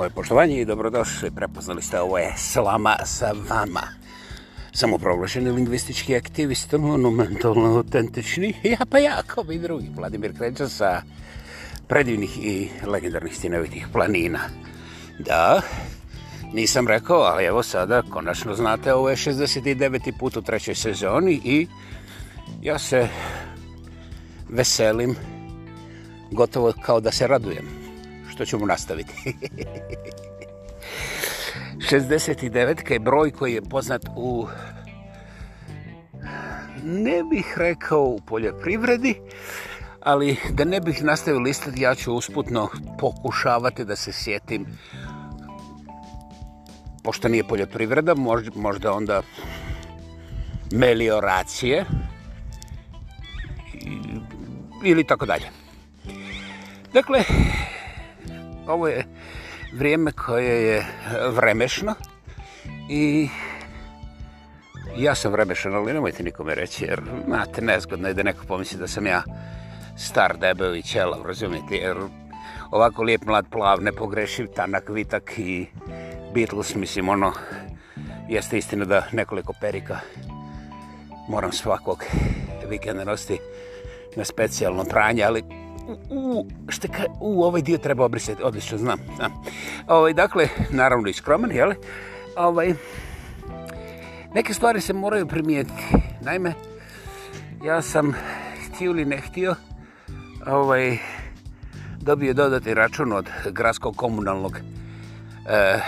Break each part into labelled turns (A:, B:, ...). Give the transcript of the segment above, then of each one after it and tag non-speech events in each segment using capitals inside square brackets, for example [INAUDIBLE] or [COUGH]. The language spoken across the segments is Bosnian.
A: Moje poštovanje i dobrodošli, prepoznali ste ovo je Slama sa vama. Samoproglašeni lingvistički aktivist, monumentalno autentični, [LAUGHS] ja pa ja, kao bi drugi, Vladimir Krenča sa predivnih i legendarnih stinovitih planina. Da, nisam rekao, ali evo sada, konačno znate, ovo je 69. put u trećoj sezoni i ja se veselim, gotovo kao da se radujem što ćemo nastaviti. 69-ka [LAUGHS] je broj koji je poznat u, ne bih rekao u poljoprivredi, ali da ne bih nastavio listati, ja ću usputno pokušavati da se sjetim, pošto nije poljoprivreda, možda onda melioracije ili tako dalje. Dakle, ovo je vrijeme koje je vremešno i ja sam vremešan, ali nemojte nikome reći, jer znate, nezgodno je da neko pomisli da sam ja star debel i ćelav, razumijete, jer ovako lijep, mlad, plav, nepogrešiv, tanak, vitak i Beatles, mislim, ono, jeste istina da nekoliko perika moram svakog vikenda nositi na specijalno pranje, ali u, šta ka, u ovaj dio treba obrisati, odlično znam. znam. Ovaj, dakle, naravno i skroman, jel? Ovaj, neke stvari se moraju primijetiti. Naime, ja sam htio ili ne htio ovaj, dobio dodati račun od gradskog komunalnog eh,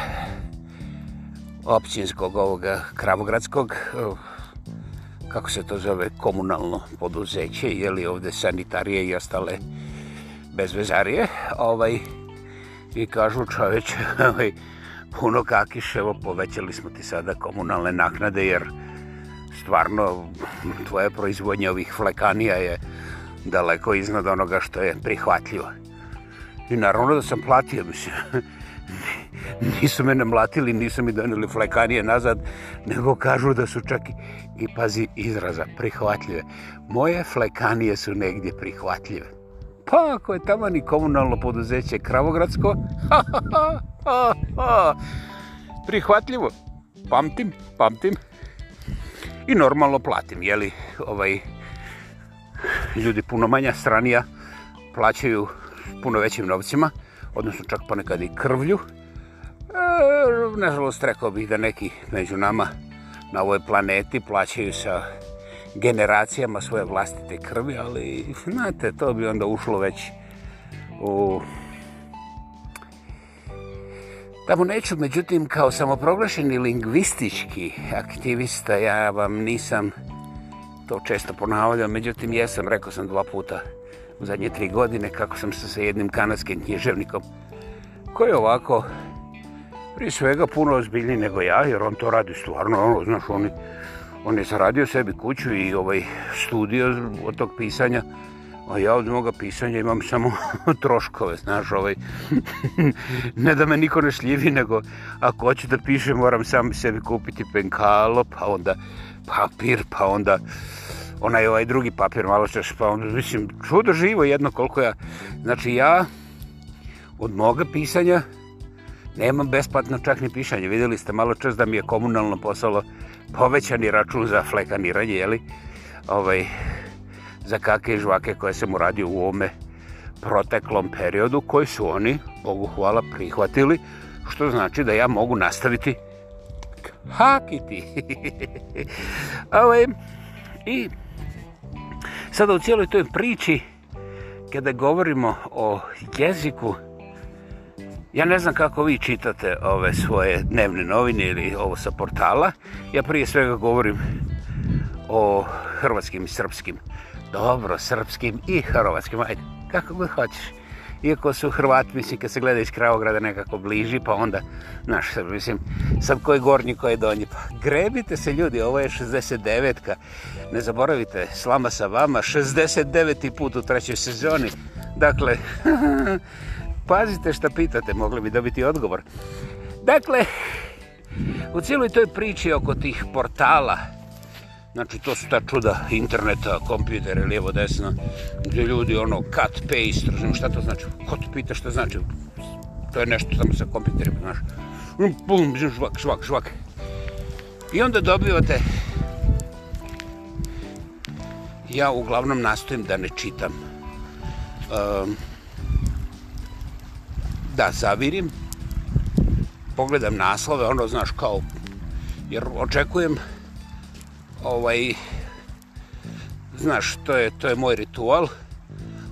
A: općinskog ovoga kravogradskog eh, kako se to zove komunalno poduzeće je li ovde sanitarije i ostale eh, bezvezarije, ovaj, i kažu čoveč, [LAUGHS] ovaj, puno kakiš, evo, povećali smo ti sada komunalne naknade, jer stvarno tvoje proizvodnje ovih flekanija je daleko iznad onoga što je prihvatljivo. I naravno da sam platio, mislim. [LAUGHS] Nisu me namlatili, nisu mi donijeli flekanije nazad, nego kažu da su čak i, i pazi izraza, prihvatljive. Moje flekanije su negdje prihvatljive kako je tamo ni komunalno poduzeće Kravogradsko? Prihvatljivo. Pamtim, pamtim. I normalno platim, jeli, ovaj, ljudi puno manja stranija plaćaju puno većim novcima, odnosno čak ponekad i krvlju. E, nažalost, rekao bih da neki među nama na ovoj planeti plaćaju sa generacijama svoje vlastite krvi, ali znate, to bi onda ušlo već u... Tamo neću, međutim, kao samoproglašeni lingvistički aktivista, ja vam nisam to često ponavljao, međutim, jesam, rekao sam dva puta u zadnje tri godine kako sam se sa jednim kanadskim književnikom koji je ovako prije svega puno ozbiljniji nego ja, jer on to radi stvarno, ono, znaš, oni on je zaradio sebi kuću i ovaj studio od tog pisanja a ja od moga pisanja imam samo [LAUGHS] troškove, znaš, ovaj, [LAUGHS] ne da me niko ne šljivi, nego ako hoću da pišem, moram sam sebi kupiti penkalo, pa onda papir, pa onda onaj ovaj drugi papir, malo ćeš, pa onda, mislim, čudo živo jedno koliko ja, znači ja od moga pisanja nemam besplatno čak ni pisanje, vidjeli ste malo čas da mi je komunalno poslalo povećani račun za flekaniranje, jeli? Ovaj, za kake i žvake koje sam uradio u ome proteklom periodu, koji su oni, Bogu hvala, prihvatili, što znači da ja mogu nastaviti hakiti. [LAUGHS] ovaj, I sada u cijeloj toj priči, kada govorimo o jeziku, Ja ne znam kako vi čitate ove svoje dnevne novine ili ovo sa portala. Ja prije svega govorim o hrvatskim i srpskim. Dobro, srpskim i hrvatskim, ajde, kako god hoćeš. Iako su Hrvati, mislim, kad se gleda iz Kravograda nekako bliži, pa onda, znaš, mislim, sad koji gornji, koji donji. Pa grebite se, ljudi, ovo je 69-ka. Ne zaboravite, slama sa vama, 69. put u trećoj sezoni. Dakle, [LAUGHS] pazite šta pitate, mogli bi dobiti odgovor. Dakle, u cijeloj toj priči oko tih portala, znači to su ta čuda interneta, kompjuter ili evo desno, gdje ljudi ono cut, paste, razumiješ šta to znači, ko te pita šta znači, to je nešto tamo sa kompjuterima, znaš, bum, mm, žvak, žvak, žvak. I onda dobivate, ja uglavnom nastojim da ne čitam, um, da zavirim, pogledam naslove, ono znaš kao, jer očekujem, ovaj, znaš, to je, to je moj ritual,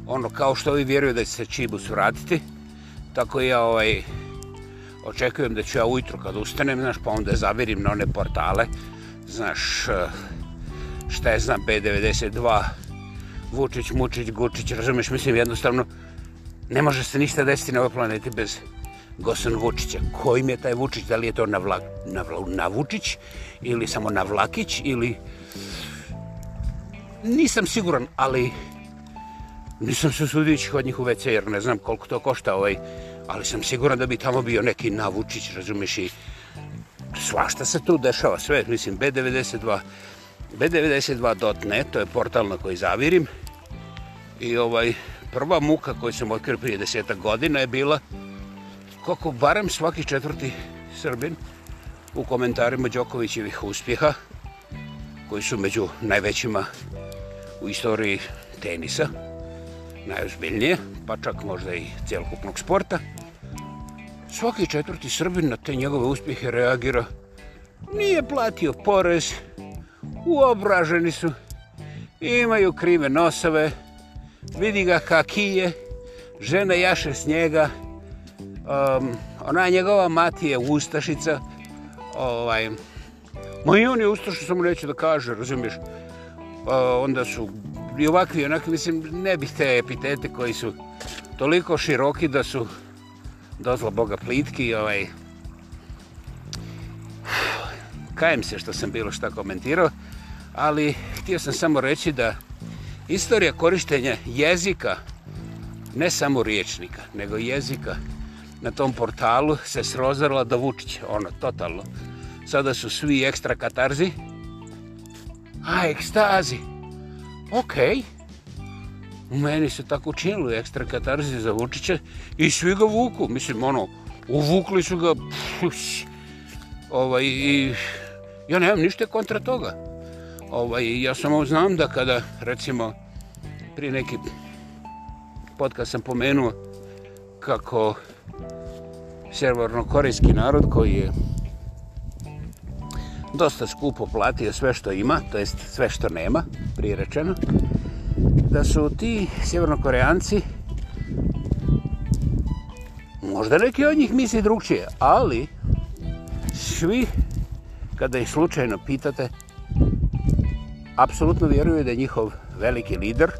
A: ono kao što vi vjeruju da će se čibus vratiti, tako ja ovaj, očekujem da ću ja ujutro kad ustanem, znaš, pa onda zavirim na one portale, znaš, šta je znam, B92, Vučić, Mučić, Gučić, razumeš, mislim, jednostavno, ne može se ništa desiti na ovoj planeti bez Gosan Vučića. Kojim je taj Vučić? Da li je to na, vla, na, vla, na Vučić ili samo na Vlakić ili... Nisam siguran, ali nisam se usudio ići kod njih u WC jer ne znam koliko to košta ovaj, ali sam siguran da bi tamo bio neki navučić, razumiješ i svašta se tu dešava, sve, mislim, B92, B92.net, to je portal na koji zavirim i ovaj, prva muka koju sam otkrio prije desetak godina je bila koliko barem svaki četvrti srbin u komentarima Đokovićevih uspjeha koji su među najvećima u istoriji tenisa najuzbiljnije pa čak možda i cijelokupnog sporta svaki četvrti srbin na te njegove uspjehe reagira nije platio porez uobraženi su imaju krive nosove vidi ga kaki je, žena jaše s njega, um, ona njegova mati je ustašica, ovaj, moj on je ustašica, samo neću da kaže, razumiješ, uh, onda su i ovakvi, onakvi, mislim, ne bih te epitete koji su toliko široki da su dozla boga plitki, ovaj, kajem se što sam bilo šta komentirao, ali htio sam samo reći da Istorija korištenja jezika, ne samo riječnika, nego jezika na tom portalu se srozrla do Vučića, ono, totalno. Sada su svi ekstra katarzi. A, ekstazi. Okej. Okay. U meni se tako učinilo ekstra katarzi za Vučića i svi ga vuku. Mislim, ono, uvukli su ga. Pš, ovaj, i, ja nemam ništa kontra toga. Ovaj, ja samo znam da kada, recimo, prije neki podcast sam pomenuo kako servorno-korejski narod koji je dosta skupo platio sve što ima, to jest sve što nema, prije rečeno, da su ti sjevernokorejanci možda neki od njih misli drugčije, ali svi kada ih slučajno pitate apsolutno vjeruju da je njihov veliki lider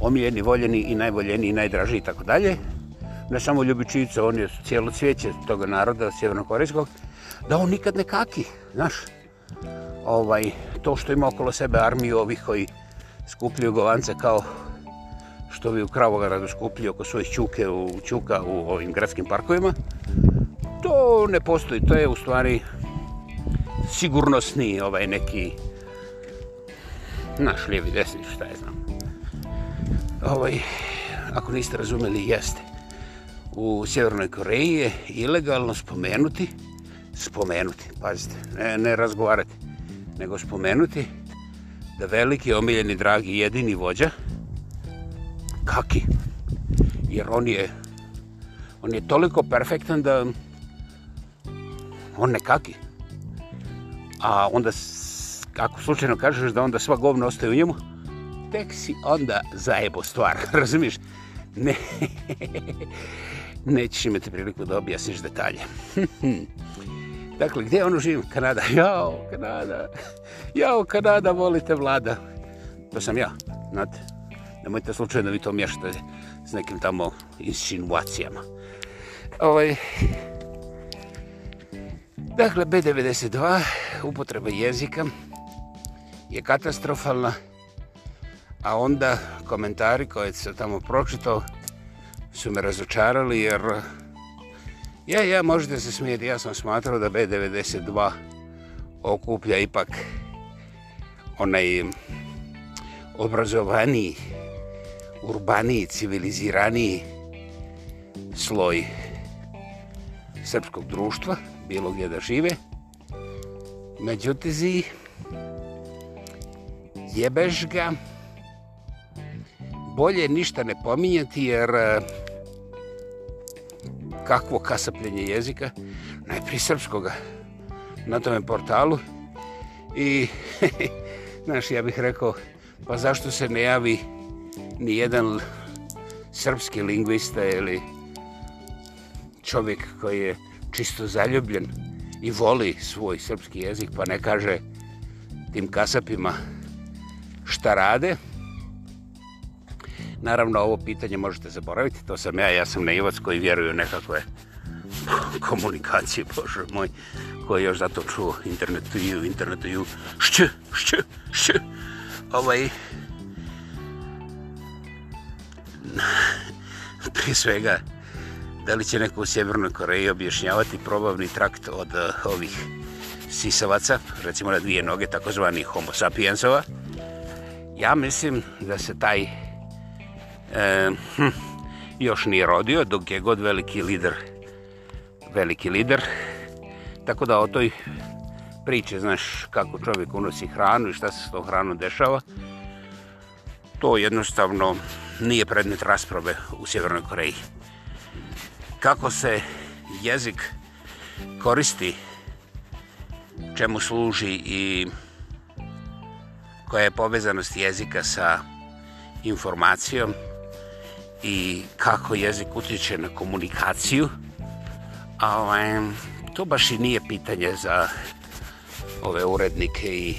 A: omiljeni, voljeni i najvoljeni i najdraži i tako dalje. Ne samo ljubičica, on je cijelo cvijeće toga naroda, sjevernokorejskog, da on nikad ne kaki, znaš. Ovaj, to što ima okolo sebe armiju ovih koji skupljaju govance kao što bi u Kravogradu skupili oko svoje ćuke u ćuka u ovim gradskim parkovima, to ne postoji. To je u stvari sigurnosni ovaj neki naš lijevi desni, šta je znam ovaj, ako niste razumeli, jeste. U Sjevernoj Koreji je ilegalno spomenuti, spomenuti, pazite, ne, ne razgovarati, nego spomenuti da veliki, omiljeni, dragi, jedini vođa, kaki, jer on je, on je toliko perfektan da on ne kaki. A onda, ako slučajno kažeš da onda sva govna ostaje u njemu, tek si onda zajebo stvar, [LAUGHS] razumiješ? Ne, nećeš imati priliku da objasniš detalje. [LAUGHS] Dakle, gdje ono živim? Kanada. [LAUGHS] Jao, Kanada. Jao, Kanada, volite vlada. To sam ja, znate. Nemojte slučajno vi to mješate s nekim tamo insinuacijama. Ovaj, Dakle, B92, upotreba jezika, je katastrofalna a onda komentari koje se tamo pročitao su me razočarali jer ja, ja, možete se smijeti, ja sam smatrao da B92 okuplja ipak onaj obrazovaniji, urbaniji, civiliziraniji sloj srpskog društva, bilo gdje da žive. Međutim, jebeš ga, bolje ništa ne pominjati jer e, kakvo kasapljenje jezika najprije srpskoga na tome portalu i [LAUGHS] znaš ja bih rekao pa zašto se ne javi ni jedan srpski lingvista ili čovjek koji je čisto zaljubljen i voli svoj srpski jezik pa ne kaže tim kasapima šta rade, Naravno, ovo pitanje možete zaboraviti, to sam ja, ja sam naivac koji vjeruju nekakve [LAUGHS] komunikacije, bože moj, koji još zato čuo internetu i u internetu i u šće, šće, šće. Ovaj, [LAUGHS] prije svega, da li će neko u Sjevernoj Koreji objašnjavati probavni trakt od uh, ovih sisavaca, recimo na dvije noge, takozvani homo sapiensova, ja mislim da se taj e, hm, još nije rodio dok je god veliki lider veliki lider tako da o toj priče znaš kako čovjek unosi hranu i šta se s tom hranom dešava to jednostavno nije predmet rasprobe u Sjevernoj Koreji kako se jezik koristi čemu služi i koja je povezanost jezika sa informacijom i kako jezik utječe na komunikaciju. Ali ovaj, to baš i nije pitanje za ove urednike i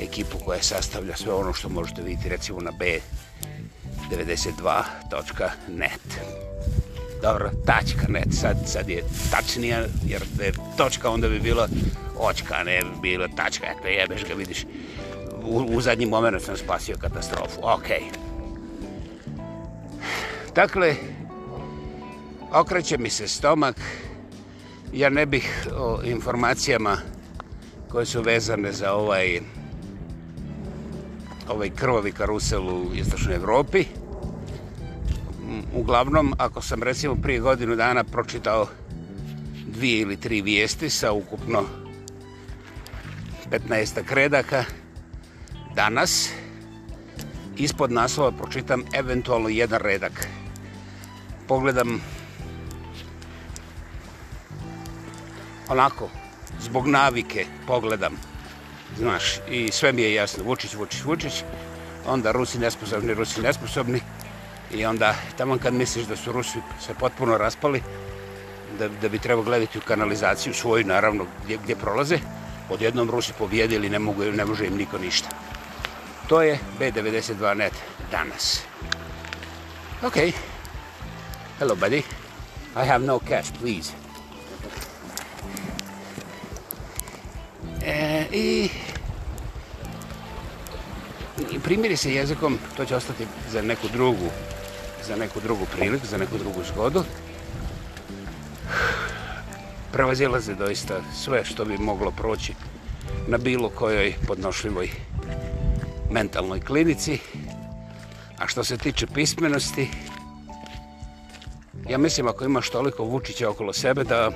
A: ekipu koja sastavlja sve ono što možete vidjeti recimo na b92.net. Dobro, tačka net, sad, sad je tačnija, jer te točka onda bi bila očka, a ne bi bila tačka, eto jebeš ga, vidiš. U, u zadnji moment sam spasio katastrofu, okej. Okay dakle, okreće mi se stomak. Ja ne bih o informacijama koje su vezane za ovaj, ovaj krvavi karusel u istočnoj Evropi. Uglavnom, ako sam recimo prije godinu dana pročitao dvije ili tri vijesti sa ukupno 15 kredaka, danas ispod naslova pročitam eventualno jedan redak pogledam onako, zbog navike pogledam, znaš, i sve mi je jasno, Vučić, Vučić, Vučić, onda Rusi nesposobni, Rusi nesposobni, i onda tamo kad misliš da su Rusi se potpuno raspali, da, da bi trebao gledati u kanalizaciju svoju, naravno, gdje, gdje prolaze, odjednom Rusi pobjedili, ne, mogu, ne može im niko ništa. To je B92 net danas. Okej. Okay. Hello, buddy. I have no cash, please. E, I primiri se jezikom, to će ostati za neku drugu, za neku drugu priliku, za neku drugu zgodu. Prevazilaze doista sve što bi moglo proći na bilo kojoj podnošljivoj mentalnoj klinici. A što se tiče pismenosti, Ja mislim ako imaš toliko Vučića okolo sebe da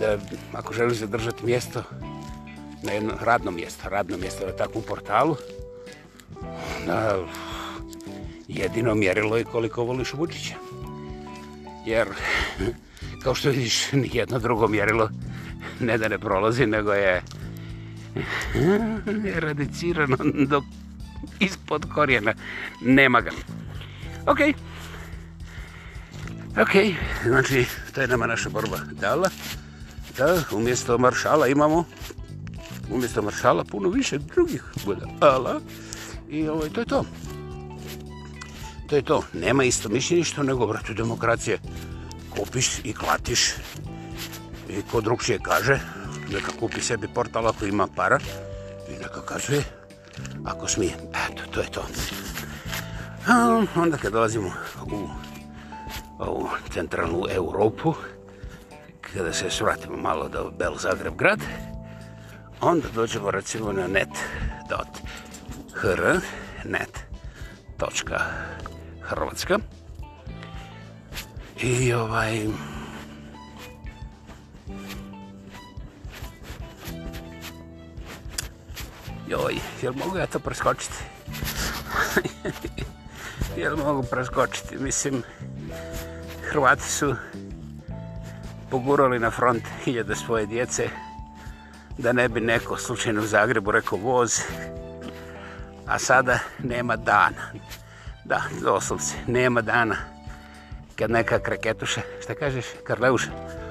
A: da ako želiš zadržati mjesto na jedno radno mjesto, radno mjesto da tako u portalu da jedino mjerilo je koliko voliš Vučića. Jer kao što vidiš ni jedno drugo mjerilo ne da ne prolazi nego je radicirano do ispod korijena. Nema ga. Okej. Okay. Ok, znači, to je nama naša borba dala. Da, umjesto maršala imamo, umjesto maršala, puno više drugih budala. I ovaj, to je to. To je to. Nema isto mišljenje nego, vratu, demokracije. Kupiš i klatiš. I ko drugšije kaže, neka kupi sebi portal ako ima para. I neka kaže, ako smije. Eto, to je to. A, onda kad dolazimo u u centralnu Europu, kada se svratimo malo do Bel Zagreb grad, onda dođemo recimo na net.hr, net.hrvatska, i ovaj... Joj, jel mogu ja to preskočiti? [LAUGHS] jel mogu preskočiti? Mislim, Hrvati su pogurali na front hiljade svoje djece da ne bi neko slučajno u Zagrebu rekao voz, a sada nema dana. Da, doslovce, nema dana kad neka kraketuša, šta kažeš, karleuša,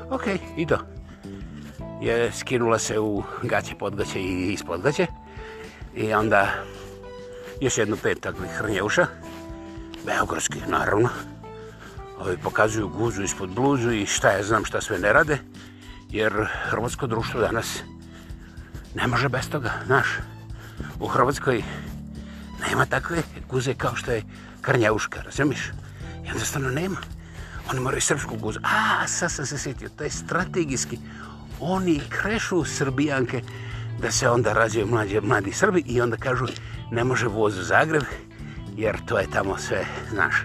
A: ok, i to. Je skinula se u gaće, podgaće i ispodgaće i onda još jednu pet takvih hrnjeuša, beogorskih naravno, ovaj, pokazuju guzu ispod bluzu i šta ja znam šta sve ne rade, jer hrvatsko društvo danas ne može bez toga, znaš. U Hrvatskoj nema takve guze kao što je Krnjauška, razumiješ? Jednostavno nema. Oni moraju srpsku guzu. A, sad sam se sjetio, to je strategijski. Oni krešu srbijanke da se onda razvije mlađe, mladi Srbi i onda kažu ne može voz u Zagreb jer to je tamo sve, znaš,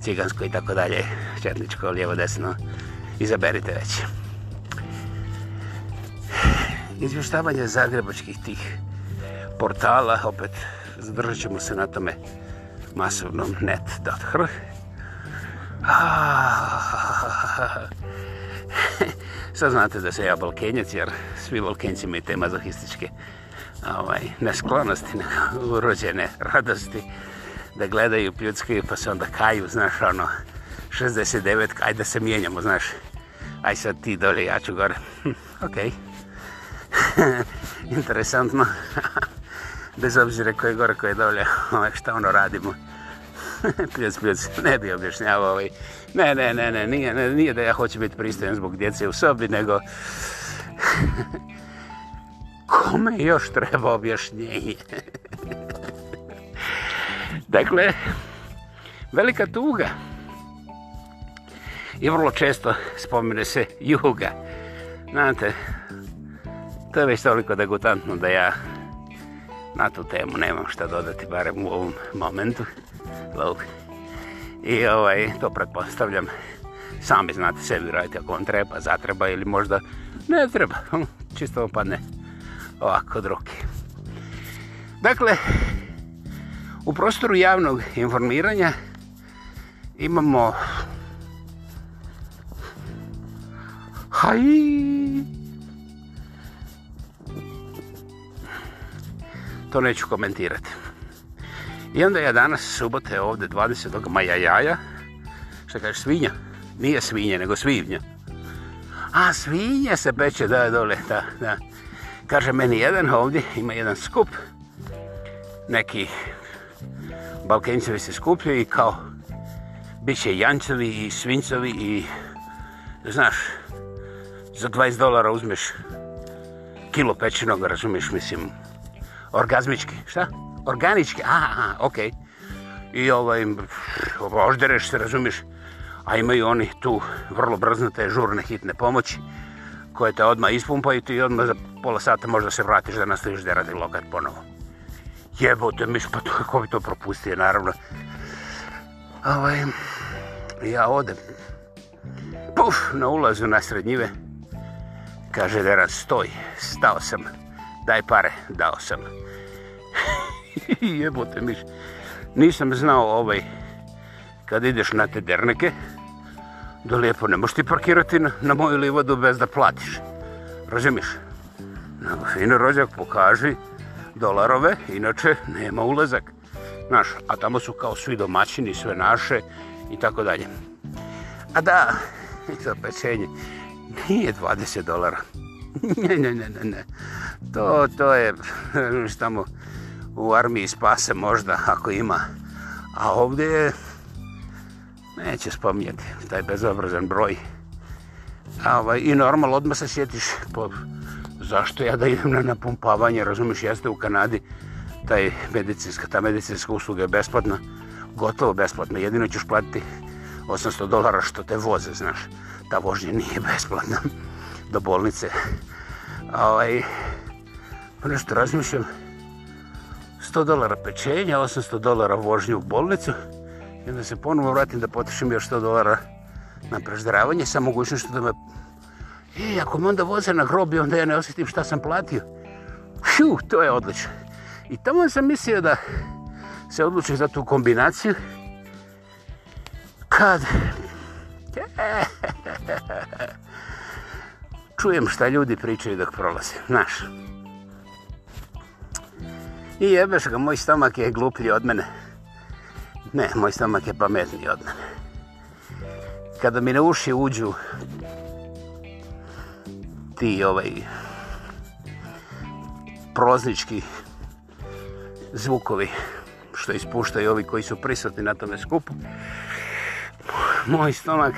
A: cigansko i tako dalje, četničko, lijevo, desno, izaberite već. Izvještavanje zagrebačkih tih portala, opet zadržat ćemo se na tome masovnom net.hr. [LAUGHS] Sad znate da se ja balkenjac, jer svi balkenci imaju te mazohističke ovaj, nesklonosti, nego [LAUGHS] urođene radosti da gledaju, pljuckaju, pa se onda kaju, znaš, ono, 69, ajde da se mijenjamo, znaš. Aj sad ti dolje, ja ću gore. [LAUGHS] ok. [LAUGHS] Interesantno. [LAUGHS] Bez obzira ko je gore, ko je dolje, ovaj, šta ono radimo. pljuc, pljuc, ne bi objašnjavao ovaj. Ne, ne, ne, ne, nije, ne, nije da ja hoću biti pristojen zbog djece u sobi, nego... Kome još treba objašnjenje? Dakle, velika tuga i vrlo često spomene se juga. Znate, to je već toliko degutantno da ja na tu temu nemam šta dodati, barem u ovom momentu. Lug. I ovaj, to pretpostavljam, sami znate sebi radite ako vam treba, zatreba ili možda ne treba. [LAUGHS] Čisto vam padne ovako od ruke. Dakle, U prostoru javnog informiranja imamo haj To neću komentirati. I onda ja danas subote ovde 20. maja jaja. Šta kažeš svinja? Nije svinje, nego svinja. A svinje se peče da dole, da, da. Kaže meni jedan ovdje ima jedan skup neki balkencevi se skupljaju i kao bit će jančevi i svincovi i znaš za 20 dolara uzmeš kilo pečenog, razumiješ, mislim, orgazmički, šta? Organički, aha, aha, okej. Okay. I ovaj, oždereš se, razumiješ, a imaju oni tu vrlo brznate, žurne, hitne pomoći koje te odmah ispumpaju i ti odmah za pola sata možda se vratiš da nastaviš da radi lokat ponovo jebote miš, pa to, kako bi to propustio, naravno. Ovaj, ja odem. Puf, na ulazu na srednjive. Kaže Deran, stoj, stao sam, daj pare, dao sam. [LAUGHS] jebote miš, nisam znao ovaj, kad ideš na te derneke, da lijepo ne možeš ti parkirati na, na moju livodu bez da platiš. Razumiš? Na fino rođak pokaži, dolarove, inače nema ulazak. Znaš, a tamo su kao svi domaćini, sve naše i tako dalje. A da, to [LAUGHS] pečenje, nije 20 dolara. [LAUGHS] ne, ne, ne, ne, ne. To, to je, znaš, [LAUGHS] tamo u armiji spase možda, ako ima. A ovdje je, neće spominjati taj bezobrazan broj. A ovaj, I normal, odmah se sjetiš po zašto ja da idem na napumpavanje, razumiješ, jeste u Kanadi taj medicinska, ta medicinska usluga je besplatna, gotovo besplatna, jedino ćeš platiti 800 dolara što te voze, znaš, ta vožnja nije besplatna [LAUGHS] do bolnice. A ovaj, nešto razmišljam, 100 dolara pečenja, 800 dolara vožnju u bolnicu, i onda se ponovo vratim da potišem još 100 dolara na preždravanje, sa mogućnošću da me E, ako me onda voze na grobi, onda ja ne osjetim šta sam platio. Hju, to je odlično. I tamo sam mislio da se odlučim za tu kombinaciju. Kad... [LAUGHS] Čujem šta ljudi pričaju dok prolaze, znaš. I jebeš ga, moj stomak je gluplji od mene. Ne, moj stomak je pametniji od mene. Kada mi na uši uđu ti ovaj proznički zvukovi što ispuštaju ovi koji su prisutni na tome skupu. Moj stomak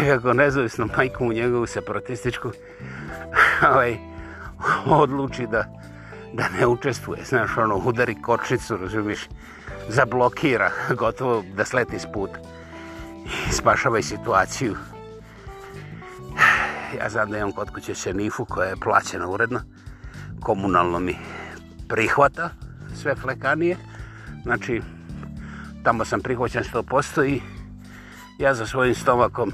A: nekako nezavisno majku u njegovu separatističku ovaj, odluči da, da ne učestvuje. Znaš, ono, udari kočnicu, razumiš, zablokira, gotovo da sleti s puta i spašava situaciju ja znam da imam kod kuće šenifu koja je plaćena uredno, komunalno mi prihvata sve flekanije, znači tamo sam prihvaćan 100% i ja za svojim stomakom,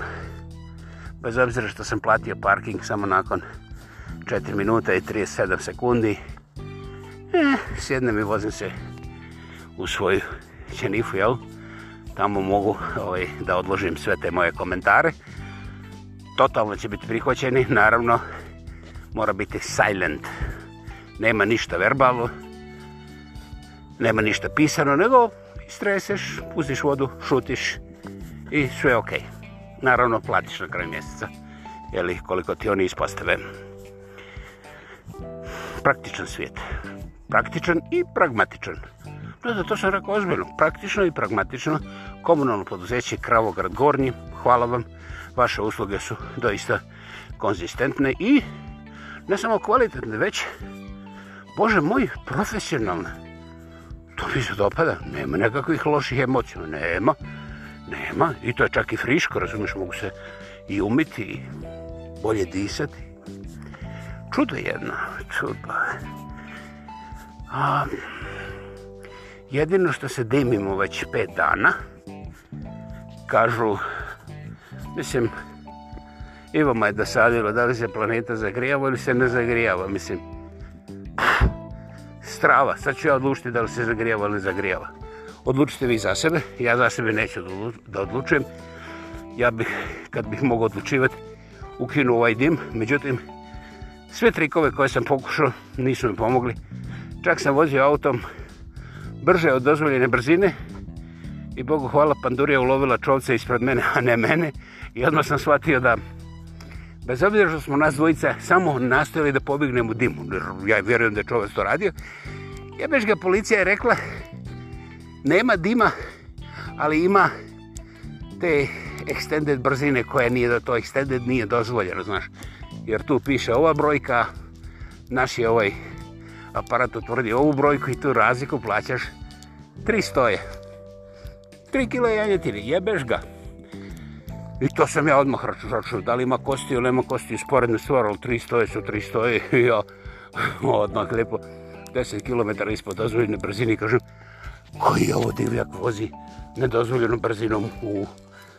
A: bez obzira što sam platio parking samo nakon 4 minuta i 37 sekundi, eh, sjednem i vozim se u svoju šenifu, jel? tamo mogu ovaj, da odložim sve te moje komentare totalno će biti prihvaćeni, naravno, mora biti silent. Nema ništa verbalo, nema ništa pisano, nego streseš, pustiš vodu, šutiš i sve je okej. Okay. Naravno, platiš na kraju mjeseca, jeli, koliko ti oni ispostave. Praktičan svijet. Praktičan i pragmatičan. Da, da, to sam rekao ozbiljno. Praktično i pragmatično. Komunalno poduzeće Kravograd Gornji, hvala vam, vaše usluge su doista konzistentne i ne samo kvalitetne, već, bože moj, profesionalne. To mi se dopada, nema nekakvih loših emocija, nema, nema, i to je čak i friško, razumiješ, mogu se i umiti i bolje disati. Čudo jedno, čudo. A, jedino što se dimimo već pet dana, kažu Mislim, Ivoma je dosadilo da li se planeta zagrijava ili se ne zagrijava, mislim. Strava, sad ću ja odlučiti da li se zagrijava ili zagrijava. Odlučite vi za sebe, ja za sebe neću da odlučujem. Ja bih, kad bih mogao odlučivati, ukinuo ovaj dim. Međutim, sve trikove koje sam pokušao nisu mi pomogli. Čak sam vozio autom brže od dozvoljene brzine, i Bogu hvala pandurija ulovila čovce ispred mene, a ne mene i odmah sam shvatio da bez obzira što smo nas dvojica samo nastojali da pobignemo dimu ja vjerujem da je čovac to radio ja beš ga policija je rekla nema dima ali ima te extended brzine koja nije da to extended nije dozvoljeno znaš. jer tu piše ova brojka naš je ovaj aparat otvrdi ovu brojku i tu razliku plaćaš 300 je tri kila janjetine, jebeš ga. I to sam ja odmah računao, da li ima kosti ili nema kosti, sporedno stvar, ali tri stoje su tri stoje, i [LAUGHS] ja odmah lijepo, 10 km ispod dozvoljene brzine i kažem, koji je ovo divljak vozi nedozvoljenom brzinom u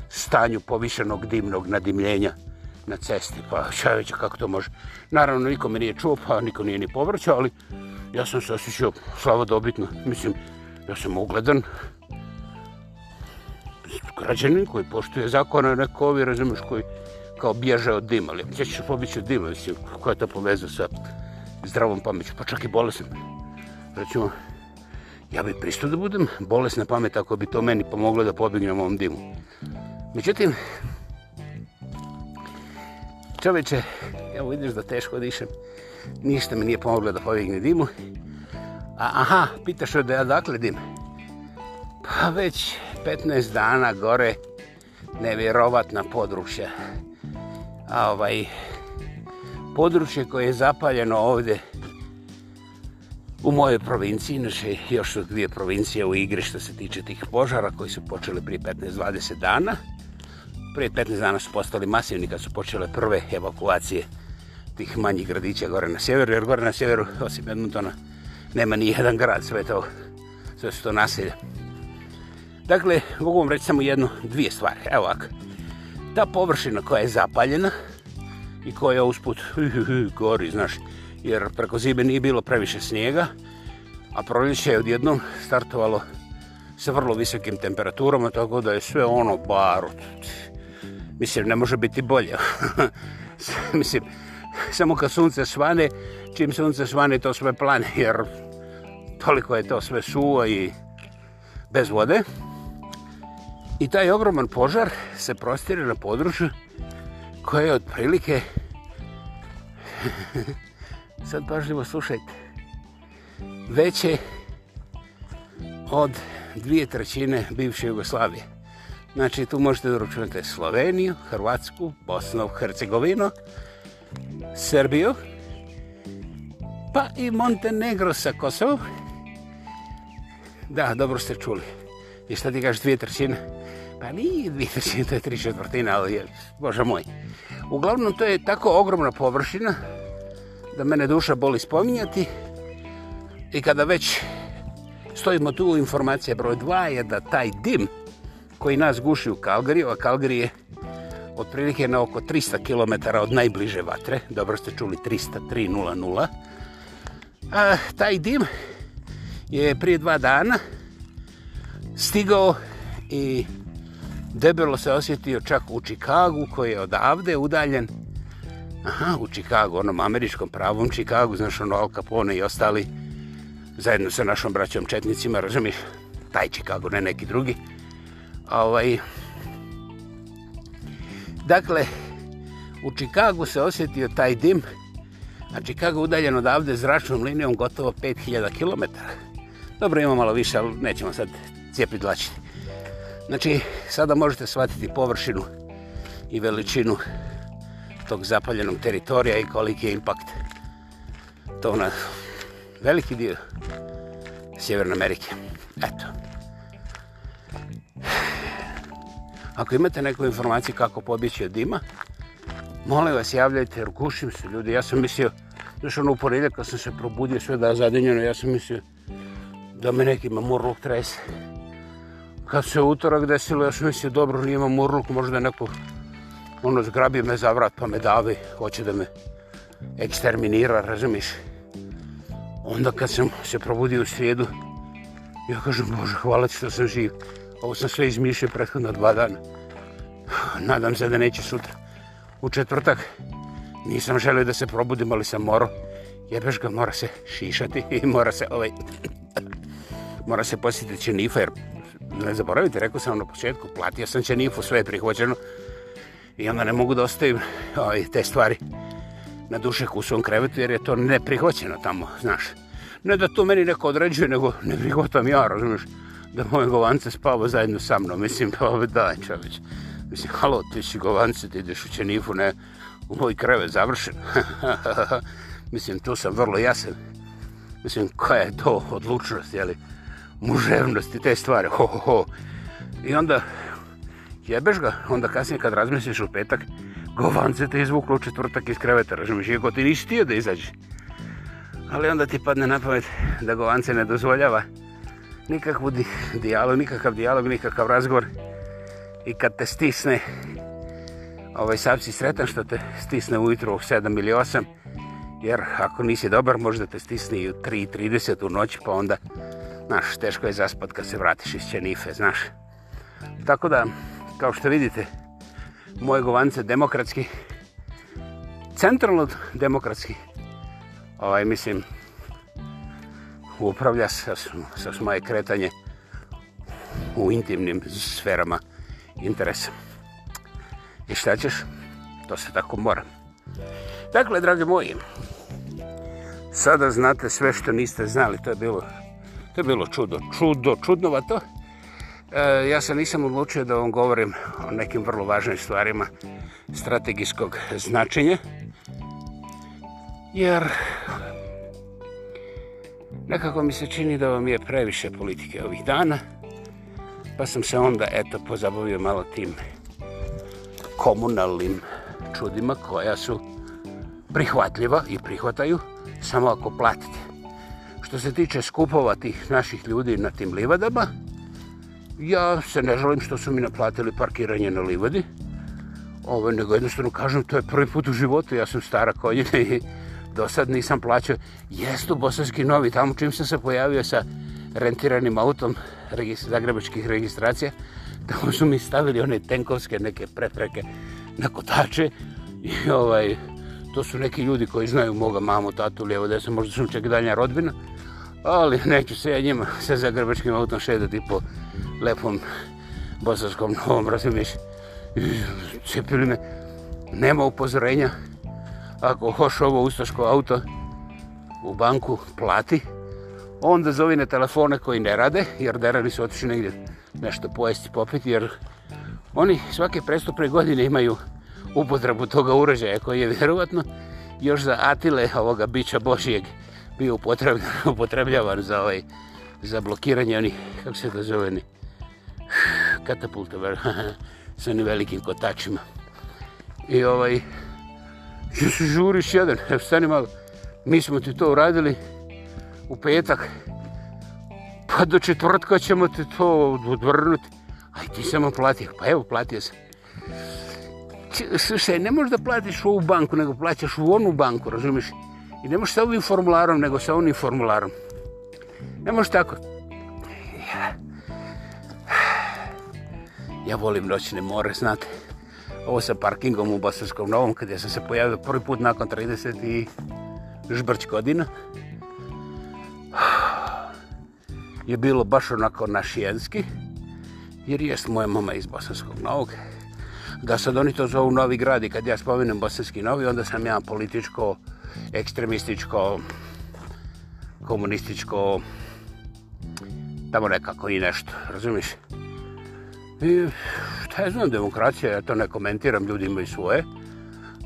A: stanju povišenog dimnog nadimljenja na cesti, pa šta kako to može. Naravno, niko me nije čuo, pa niko nije ni povrćao, ali ja sam se osjećao slavodobitno, mislim, ja sam ugledan, građanin koji poštuje zakon, neko ovi, razumeš, koji kao bježe od dima, ali gdje ćeš pobići od dima, mislim, koja je to poveza sa zdravom pametom, pa čak i bolesnim. Recimo, ja bih pristo da budem bolesna pamet ako bi to meni pomoglo da pobignem ovom dimu. Međutim, čoveče, evo vidiš da teško dišem, ništa mi nije pomoglo da pobignem dimu. A, aha, pitaš da ja dakle dim? Pa već 15 dana gore nevjerovatna područja. A ovaj područje koje je zapaljeno ovdje u mojoj provinciji, inače još su dvije provincije u igri što se tiče tih požara koji su počeli prije 15-20 dana. Prije 15 dana su postali masivni kad su počele prve evakuacije tih manjih gradića gore na sjeveru, jer gore na sjeveru, osim Edmontona, nema ni jedan grad, sve, to, sve su to naselje. Dakle, mogu vam reći samo jednu, dvije stvari. Evo ovako. Ta površina koja je zapaljena i koja je usput gori, znaš, jer preko zime nije bilo previše snijega, a proljeće je odjednom startovalo sa vrlo visokim temperaturama, tako da je sve ono baro. Mislim, ne može biti bolje. [LAUGHS] Mislim, samo kad sunce svane, čim sunce svane, to sve plane, jer toliko je to sve suo i bez vode. I taj ogroman požar se prostire na području koje je otprilike... [LAUGHS] Sad pažljivo slušajte. Veće od dvije trećine bivše Jugoslavije. Znači, tu možete doručunati Sloveniju, Hrvatsku, Bosnu, Hercegovinu, Srbiju, pa i Montenegro sa Kosovom. Da, dobro ste čuli. I šta ti kažeš dvije trećine? Pa nije dvije trećine, to je tri četvrtina, ali je, bože moj. Uglavnom, to je tako ogromna površina da mene duša boli spominjati. I kada već stojimo tu, informacija broj dva je da taj dim koji nas guši u Kalgariju, a Kalgari je otprilike na oko 300 km od najbliže vatre, dobro ste čuli 300, 300, 0, 0. A, taj dim je prije dva dana stigao i debelo se osjetio čak u Čikagu koji je odavde udaljen aha, u Čikagu, onom američkom pravom Čikagu, znaš ono Al Capone i ostali zajedno sa našom braćom Četnicima, razumiješ? Taj Čikagu, ne neki drugi. Ovaj, dakle, u Čikagu se osjetio taj dim, a Čikagu udaljen odavde zračnom linijom gotovo 5000 km. Dobro, ima malo više, ali nećemo sad cijepidlačni. Znači, sada možete shvatiti površinu i veličinu tog zapaljenog teritorija i koliki je impakt to na veliki dio Sjeverne Amerike. Eto. Ako imate neku informaciju kako pobjeći od dima, molim vas, javljajte, rukušim se, ljudi. Ja sam mislio, znaš ono, u poriljak, kad sam se probudio, sve da je zadinjeno, ja sam mislio da me nekima murluk trese kad se utorak desilo, ja sam mislio, dobro, imam urluk, možda neko ono zgrabi me za vrat pa me davi, hoće da me eksterminira, razumiš? Onda kad sam se probudio u srijedu, ja kažem, Bože, hvala ti što sam živ. Ovo sam sve izmišljio prethodno dva dana. Nadam se da neće sutra. U četvrtak nisam želio da se probudim, ali sam morao. Jebeš ga, mora se šišati i mora se ovaj... [LAUGHS] mora se posjetiti će nifa, jer ne zaboravite, rekao sam na početku, platio sam će nifu, sve je prihvaćeno. I onda ne mogu da ostavim ovaj, te stvari na dušek u svom krevetu, jer je to neprihvaćeno tamo, znaš. Ne da to meni neko određuje, nego ne prihvatam ja, razumiješ, da moje govance spava zajedno sa mnom. Mislim, pa ovo pa, daj čovječ. Mislim, halo, ti si govance, ti ideš u Čenifu, ne, u moj krevet završen. [LAUGHS] Mislim, tu sam vrlo jasen. Mislim, koja je to odlučnost, jeli? li? muževnosti, te stvari, ho, ho, ho. I onda jebeš ga, onda kasnije kad razmisliš u petak, govance te izvuklo u četvrtak iz kreveta, razumiješ, iako ti nisi tio da izađeš. Ali onda ti padne na pamet da govance ne dozvoljava nikakvu di dijalog, nikakav dijalog, nikakav razgovor. I kad te stisne, ovaj, sam si sretan što te stisne ujutro u 7 ili 8, jer ako nisi dobar, možda te stisne i u 3.30 u noći, pa onda Znaš, teško je zaspat kad se vratiš iz Čenife, znaš. Tako da, kao što vidite, moje govance demokratski, centralno demokratski, ovaj, mislim, upravlja sa, sa moje kretanje u intimnim sferama interesa. I šta ćeš? To se tako mora. Dakle, dragi moji, sada znate sve što niste znali, to je bilo To je bilo čudo, čudo, čudnovato. E, ja se nisam odlučio da vam govorim o nekim vrlo važnim stvarima strategijskog značenja, jer nekako mi se čini da vam je previše politike ovih dana, pa sam se onda, eto, pozabavio malo tim komunalnim čudima koja su prihvatljiva i prihvataju, samo ako platite što se tiče skupova tih naših ljudi na tim livadama, ja se ne želim što su mi naplatili parkiranje na livadi, Ovo, nego jednostavno kažem, to je prvi put u životu, ja sam stara konjina i do sad nisam plaćao. Jesu bosanski novi, tamo čim sam se pojavio sa rentiranim autom registra, zagrebačkih registracija, tamo su mi stavili one tenkovske neke prepreke na kotače i ovaj, to su neki ljudi koji znaju moga mamu, tatu, lijevo, desno, možda sam čak danja rodbina ali neću se ja njima sa zagrbačkim autom šedati po lepom bosanskom novom, razumiješ? Cepili me, nema upozorenja, ako hoš ovo ustaško auto u banku plati, onda zove na telefone koji ne rade, jer derani su otišli negdje nešto pojesti, popiti, jer oni svake prestupne godine imaju upotrebu toga uređaja koji je vjerovatno još za Atile ovoga bića Božijeg bio [LAUGHS] upotrebljavan za ovaj za blokiranje onih kako se to zove ni [SIGHS] katapulta ver [LAUGHS] sa ne velikim kotačima i ovaj što se žuriš jedan [LAUGHS] stani malo mi smo ti to uradili u petak pa do četvrtka ćemo ti to odvrnuti aj ti samo plati pa evo platio sam Slušaj, ne možeš da platiš u ovu banku, nego plaćaš u onu banku, razumiješ? I ne možete ovim formularom, nego sa onim formularom. Ne možete tako. Ja, ja volim noćne more, znate. Ovo sa parkingom u Bosanskom Novom, kada sam se pojavio prvi put nakon 30 i žbrć godina. Je bilo baš onako našijenski, jer jest moja mama iz Bosanskog Novog. Da sad oni to zovu Novi grad i kad ja spomenem Bosanski Novi, onda sam ja političko uh, ekstremističko, komunističko, tamo nekako i nešto, razumiš? I šta je znam, demokracija, ja to ne komentiram, ljudi imaju svoje.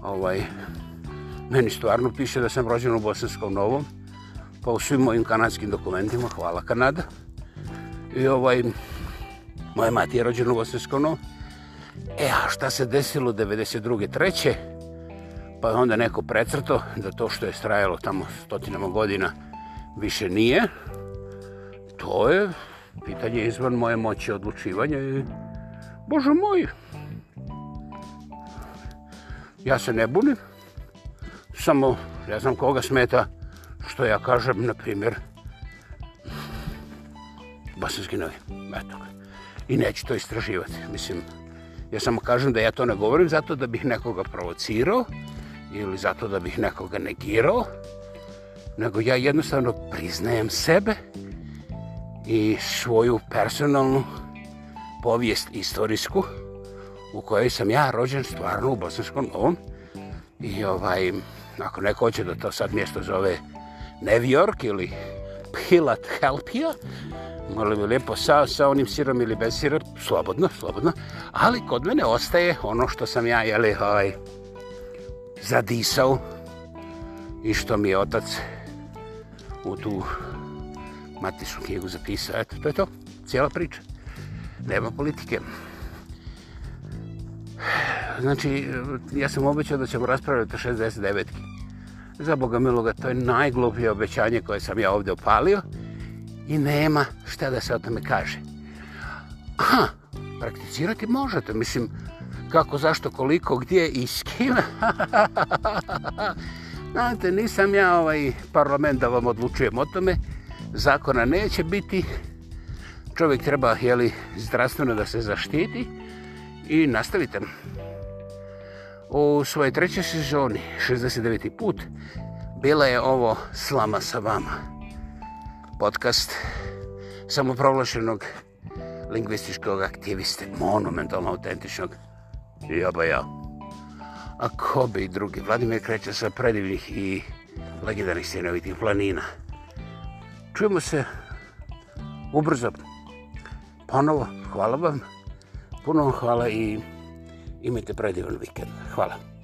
A: Ovaj, meni stvarno piše da sam rođen u Bosanskom Novom, pa u svim mojim kanadskim dokumentima, hvala Kanada. I ovaj, moja mati je rođena u Bosanskom Novom. E, a šta se desilo 92. treće? pa je onda neko precrto da to što je strajalo tamo stotinama godina više nije. To je pitanje izvan moje moći odlučivanja i Bože moj, ja se ne bunim, samo ja znam koga smeta što ja kažem, na primjer, Bosanski novi, eto ga. I neću to istraživati, mislim, ja samo kažem da ja to ne govorim zato da bih nekoga provocirao, ili zato da bih nekoga negirao, nego ja jednostavno priznajem sebe i svoju personalnu povijest istorijsku u kojoj sam ja rođen stvarno u Bosanskom Novom. I ovaj, ako neko hoće da to sad mjesto zove Nevjork ili Pilat Helpija, molim li lijepo sa, sa onim sirom ili bez sira, slobodno, slobodno. Ali kod mene ostaje ono što sam ja, jeli, ovaj, zadisao i što mi je otac u tu matičnu knjigu zapisao. Eto, to je to. Cijela priča. Nema politike. Znači, ja sam obećao da ćemo raspravljati o 69-ki. Za Boga miloga, to je najgluplje obećanje koje sam ja ovdje opalio i nema šta da se o tome kaže. Aha, prakticirati možete. Mislim, kako, zašto, koliko, gdje i s kim. [LAUGHS] Znate, nisam ja ovaj parlament da vam odlučujem o tome. Zakona neće biti. Čovjek treba, jeli, zdravstveno da se zaštiti. I nastavite. U svojoj trećoj sezoni, 69. put, bila je ovo Slama sa vama. Podcast samoproglašenog lingvističkog aktiviste, monumentalno autentičnog aktivista. Joba ja. A ko bi drugi? Vladimir kreće sa predivnih i legendarnih sjenovitih planina. Čujemo se ubrzo. Ponovo, hvala vam. Puno vam hvala i imajte predivan vikend. Hvala.